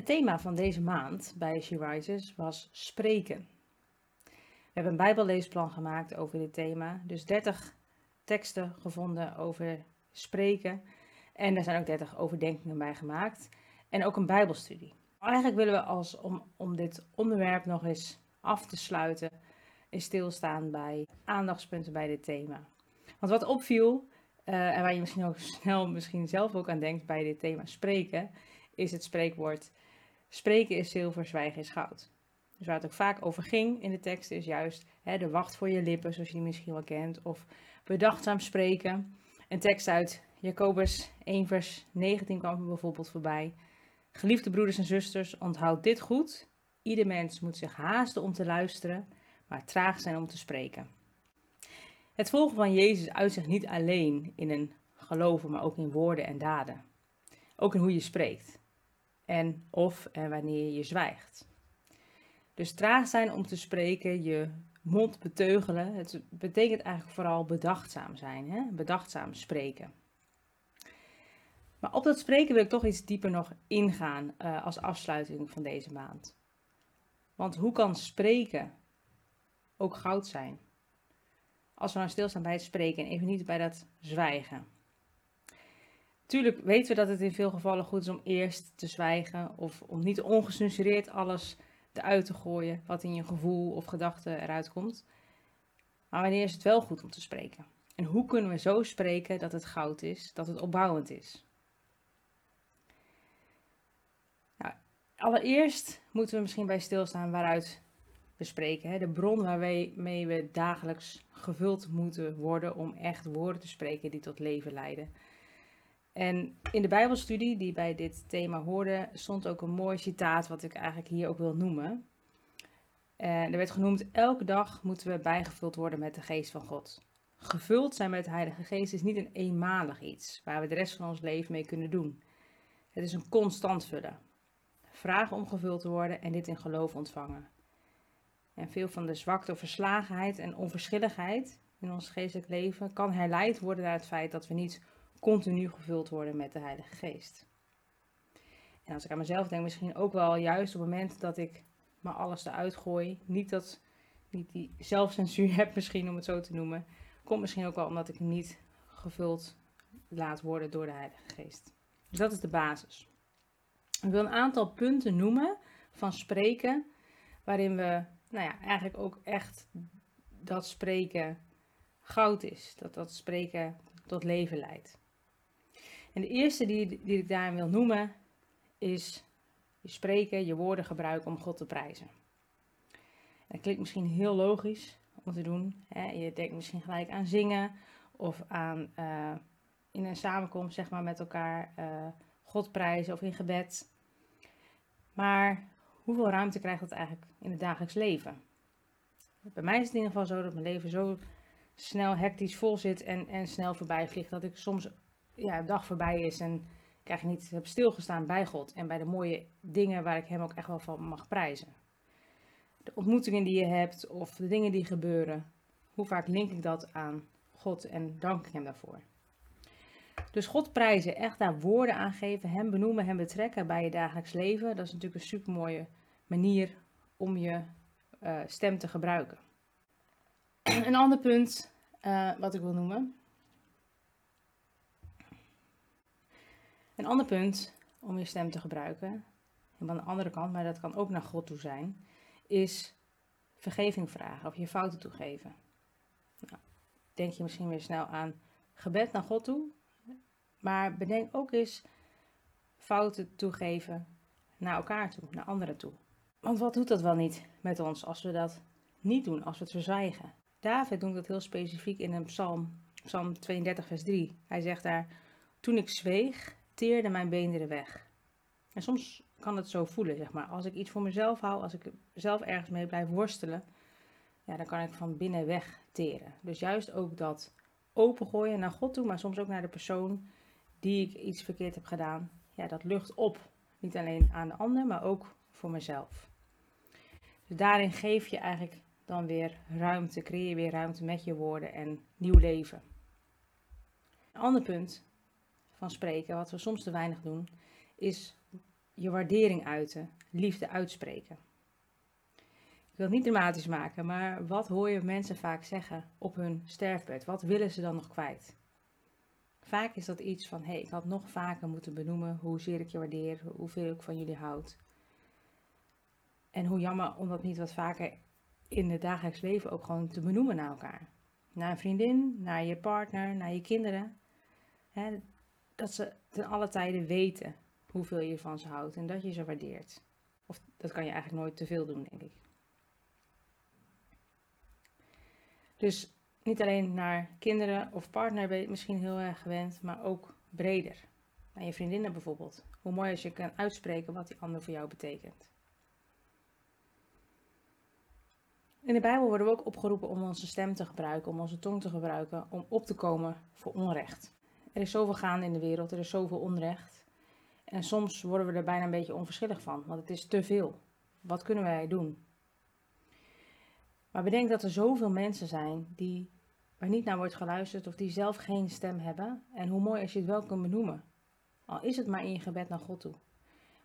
Het thema van deze maand bij She Rises was spreken. We hebben een bijbelleesplan gemaakt over dit thema, dus 30 teksten gevonden over spreken. En er zijn ook 30 overdenkingen bij gemaakt en ook een bijbelstudie. Eigenlijk willen we als, om, om dit onderwerp nog eens af te sluiten, is stilstaan bij aandachtspunten bij dit thema. Want wat opviel, uh, en waar je misschien ook snel misschien zelf ook aan denkt bij dit thema spreken, is het spreekwoord spreken is zilver, zwijgen is goud. Dus waar het ook vaak over ging in de tekst is juist hè, de wacht voor je lippen, zoals je die misschien wel kent, of bedachtzaam spreken. Een tekst uit Jacobus 1 vers 19 kwam bijvoorbeeld voorbij. Geliefde broeders en zusters, onthoud dit goed. Ieder mens moet zich haasten om te luisteren, maar traag zijn om te spreken. Het volgen van Jezus uit zich niet alleen in een geloven, maar ook in woorden en daden. Ook in hoe je spreekt. En of en wanneer je zwijgt. Dus traag zijn om te spreken, je mond beteugelen. Het betekent eigenlijk vooral bedachtzaam zijn, hè? bedachtzaam spreken. Maar op dat spreken wil ik toch iets dieper nog ingaan uh, als afsluiting van deze maand. Want hoe kan spreken ook goud zijn? Als we nou stilstaan bij het spreken en even niet bij dat zwijgen. Tuurlijk weten we dat het in veel gevallen goed is om eerst te zwijgen of om niet ongecensureerd alles eruit te gooien wat in je gevoel of gedachten eruit komt. Maar wanneer is het wel goed om te spreken? En hoe kunnen we zo spreken dat het goud is, dat het opbouwend is? Nou, allereerst moeten we misschien bij stilstaan waaruit we spreken. Hè? De bron waarmee we dagelijks gevuld moeten worden om echt woorden te spreken die tot leven leiden. En in de Bijbelstudie die bij dit thema hoorde, stond ook een mooi citaat wat ik eigenlijk hier ook wil noemen. En er werd genoemd: Elke dag moeten we bijgevuld worden met de geest van God. Gevuld zijn met de Heilige Geest is niet een eenmalig iets waar we de rest van ons leven mee kunnen doen. Het is een constant vullen. Vragen om gevuld te worden en dit in geloof ontvangen. En veel van de zwakte verslagenheid en onverschilligheid in ons geestelijk leven kan herleid worden naar het feit dat we niet continu gevuld worden met de Heilige Geest. En als ik aan mezelf denk, misschien ook wel juist op het moment dat ik maar alles eruit gooi, niet, dat, niet die zelfcensuur heb misschien om het zo te noemen, komt misschien ook wel omdat ik niet gevuld laat worden door de Heilige Geest. Dus dat is de basis. Ik wil een aantal punten noemen van spreken, waarin we nou ja, eigenlijk ook echt dat spreken goud is. Dat dat spreken tot leven leidt. En de eerste die, die ik daarin wil noemen is je spreken, je woorden gebruiken om God te prijzen. dat klinkt misschien heel logisch om te doen. Hè? Je denkt misschien gelijk aan zingen of aan uh, in een samenkomst zeg maar, met elkaar uh, God prijzen of in gebed. Maar hoeveel ruimte krijgt dat eigenlijk in het dagelijks leven? Bij mij is het in ieder geval zo dat mijn leven zo snel hectisch vol zit en, en snel voorbij vliegt dat ik soms ja, dag voorbij is en ik eigenlijk niet heb stilgestaan bij God en bij de mooie dingen waar ik Hem ook echt wel van mag prijzen. De ontmoetingen die je hebt of de dingen die gebeuren, hoe vaak link ik dat aan God en dank ik Hem daarvoor. Dus God prijzen, echt daar woorden aan geven, Hem benoemen, Hem betrekken bij je dagelijks leven, dat is natuurlijk een super mooie manier om je uh, stem te gebruiken. Een ander punt uh, wat ik wil noemen, Een ander punt om je stem te gebruiken, en aan de andere kant, maar dat kan ook naar God toe zijn, is vergeving vragen of je fouten toegeven. Nou, denk je misschien weer snel aan gebed naar God toe, maar bedenk ook eens fouten toegeven naar elkaar toe, naar anderen toe. Want wat doet dat wel niet met ons als we dat niet doen, als we het verzwijgen? David doet dat heel specifiek in een psalm, psalm 32 vers 3. Hij zegt daar, toen ik zweeg, teerde mijn beenderen weg. En soms kan het zo voelen, zeg maar. Als ik iets voor mezelf hou, als ik zelf ergens mee blijf worstelen, ja, dan kan ik van binnen weg teren. Dus juist ook dat opengooien naar God toe, maar soms ook naar de persoon die ik iets verkeerd heb gedaan. Ja, dat lucht op. Niet alleen aan de ander, maar ook voor mezelf. Dus daarin geef je eigenlijk dan weer ruimte, creëer weer ruimte met je woorden en nieuw leven. Een ander punt van spreken, wat we soms te weinig doen, is je waardering uiten, liefde uitspreken. Ik wil het niet dramatisch maken, maar wat hoor je mensen vaak zeggen op hun sterfbed? Wat willen ze dan nog kwijt? Vaak is dat iets van, hé, hey, ik had nog vaker moeten benoemen hoezeer ik je waardeer, hoeveel ik van jullie houd. En hoe jammer om dat niet wat vaker in het dagelijks leven ook gewoon te benoemen naar elkaar. Naar een vriendin, naar je partner, naar je kinderen. Dat ze ten alle tijden weten hoeveel je van ze houdt en dat je ze waardeert. Of dat kan je eigenlijk nooit te veel doen, denk ik. Dus niet alleen naar kinderen of partner ben je misschien heel erg gewend, maar ook breder. Naar je vriendinnen bijvoorbeeld. Hoe mooi als je kan uitspreken wat die ander voor jou betekent. In de Bijbel worden we ook opgeroepen om onze stem te gebruiken, om onze tong te gebruiken, om op te komen voor onrecht. Er is zoveel gaande in de wereld, er is zoveel onrecht. En soms worden we er bijna een beetje onverschillig van, want het is te veel. Wat kunnen wij doen? Maar bedenk dat er zoveel mensen zijn die, waar niet naar wordt geluisterd of die zelf geen stem hebben. En hoe mooi als je het wel kunt benoemen. Al is het maar in je gebed naar God toe.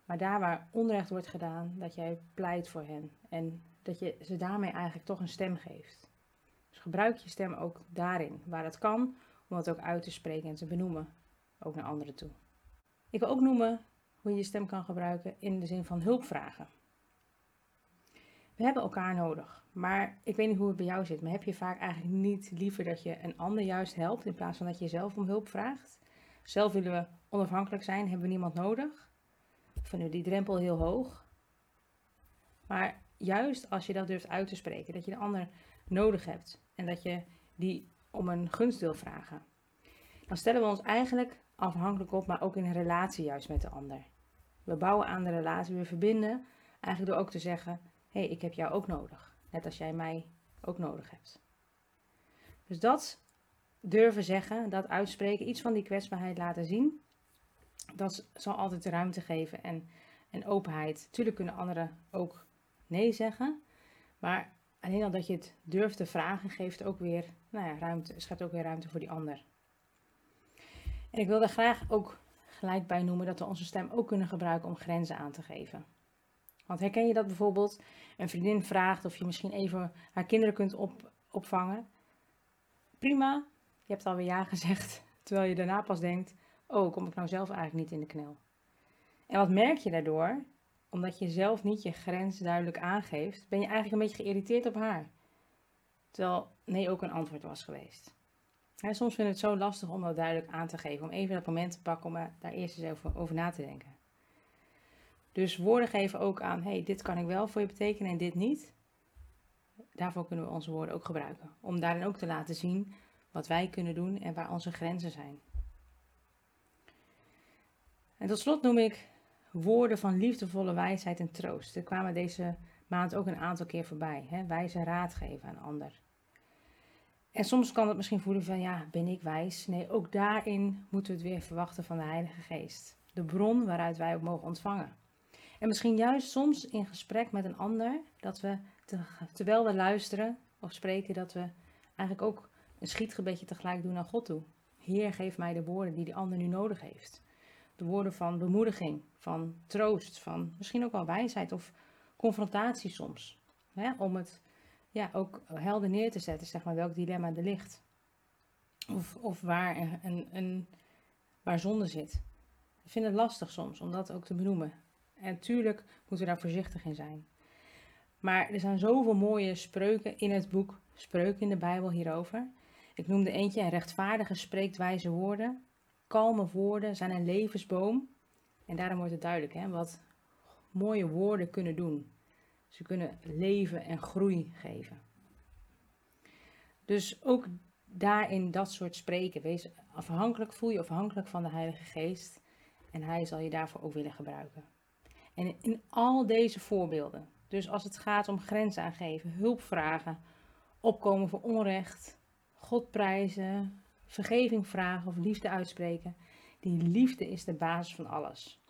Maar daar waar onrecht wordt gedaan, dat jij pleit voor hen. En dat je ze daarmee eigenlijk toch een stem geeft. Dus gebruik je stem ook daarin, waar het kan, om het ook uit te spreken en te benoemen, ook naar anderen toe. Ik wil ook noemen hoe je je stem kan gebruiken in de zin van hulpvragen. We hebben elkaar nodig, maar ik weet niet hoe het bij jou zit, maar heb je vaak eigenlijk niet liever dat je een ander juist helpt in plaats van dat je zelf om hulp vraagt? Zelf willen we onafhankelijk zijn, hebben we niemand nodig? Vinden we die drempel heel hoog? Maar juist als je dat durft uit te spreken, dat je de ander nodig hebt en dat je die om een gunst wil vragen, dan stellen we ons eigenlijk afhankelijk op, maar ook in relatie juist met de ander. We bouwen aan de relatie, we verbinden eigenlijk door ook te zeggen: hé, hey, ik heb jou ook nodig, net als jij mij ook nodig hebt. Dus dat durven zeggen, dat uitspreken, iets van die kwetsbaarheid laten zien, dat zal altijd ruimte geven en, en openheid. Tuurlijk kunnen anderen ook nee zeggen. Maar alleen al dat je het durft te vragen, geeft ook weer nou ja, ruimte, schept ook weer ruimte voor die ander. En ik wil daar graag ook gelijk bij noemen dat we onze stem ook kunnen gebruiken om grenzen aan te geven. Want herken je dat bijvoorbeeld een vriendin vraagt of je misschien even haar kinderen kunt op, opvangen? Prima, je hebt alweer ja gezegd, terwijl je daarna pas denkt, oh, kom ik nou zelf eigenlijk niet in de knel? En wat merk je daardoor? Omdat je zelf niet je grens duidelijk aangeeft, ben je eigenlijk een beetje geïrriteerd op haar. Terwijl nee ook een antwoord was geweest. soms vinden we het zo lastig om dat duidelijk aan te geven, om even dat moment te pakken om daar eerst eens over na te denken. Dus woorden geven ook aan, hey, dit kan ik wel voor je betekenen en dit niet. Daarvoor kunnen we onze woorden ook gebruiken. Om daarin ook te laten zien wat wij kunnen doen en waar onze grenzen zijn. En tot slot noem ik woorden van liefdevolle wijsheid en troost. Er kwamen deze maand ook een aantal keer voorbij. Hè? Wijze raad geven aan ander. En soms kan het misschien voelen van, ja, ben ik wijs? Nee, ook daarin moeten we het weer verwachten van de Heilige Geest. De bron waaruit wij ook mogen ontvangen. En misschien juist soms in gesprek met een ander, dat we terwijl we luisteren of spreken, dat we eigenlijk ook een schietgebedje tegelijk doen naar God toe. Heer, geef mij de woorden die die ander nu nodig heeft de woorden van bemoediging, van troost, van misschien ook wel wijsheid of confrontatie soms. Hè? Om het ja, ook helder neer te zetten, zeg maar, welk dilemma er ligt. Of, of waar, een, een, waar zonde zit. Ik vind het lastig soms om dat ook te benoemen. En natuurlijk moeten we daar voorzichtig in zijn. Maar er zijn zoveel mooie spreuken in het boek Spreuken in de Bijbel hierover. Ik noemde eentje, een rechtvaardige spreekt wijze woorden kalme woorden zijn een levensboom. En daarom wordt het duidelijk hè, wat mooie woorden kunnen doen. Ze kunnen leven en groei geven. Dus ook daarin dat soort spreken. Wees afhankelijk, voel je afhankelijk van de Heilige Geest. En Hij zal je daarvoor ook willen gebruiken. En in al deze voorbeelden, dus als het gaat om grenzen aangeven, hulp vragen, opkomen voor onrecht, God prijzen, vergeving vragen of liefde uitspreken. Die liefde is de basis van alles.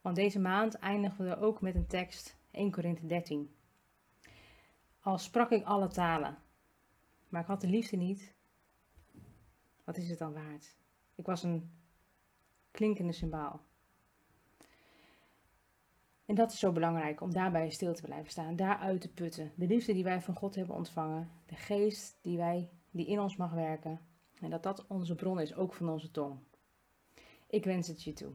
Want deze maand eindigen we ook met een tekst 1 Korinthe 13. Al sprak ik alle talen, maar ik had de liefde niet. Wat is het dan waard? Ik was een klinkende symbool. En dat is zo belangrijk om daarbij stil te blijven staan, daaruit te putten. De liefde die wij van God hebben ontvangen, de geest die, wij, die in ons mag werken, en dat dat onze bron is, ook van onze tong. Ik wens het je toe.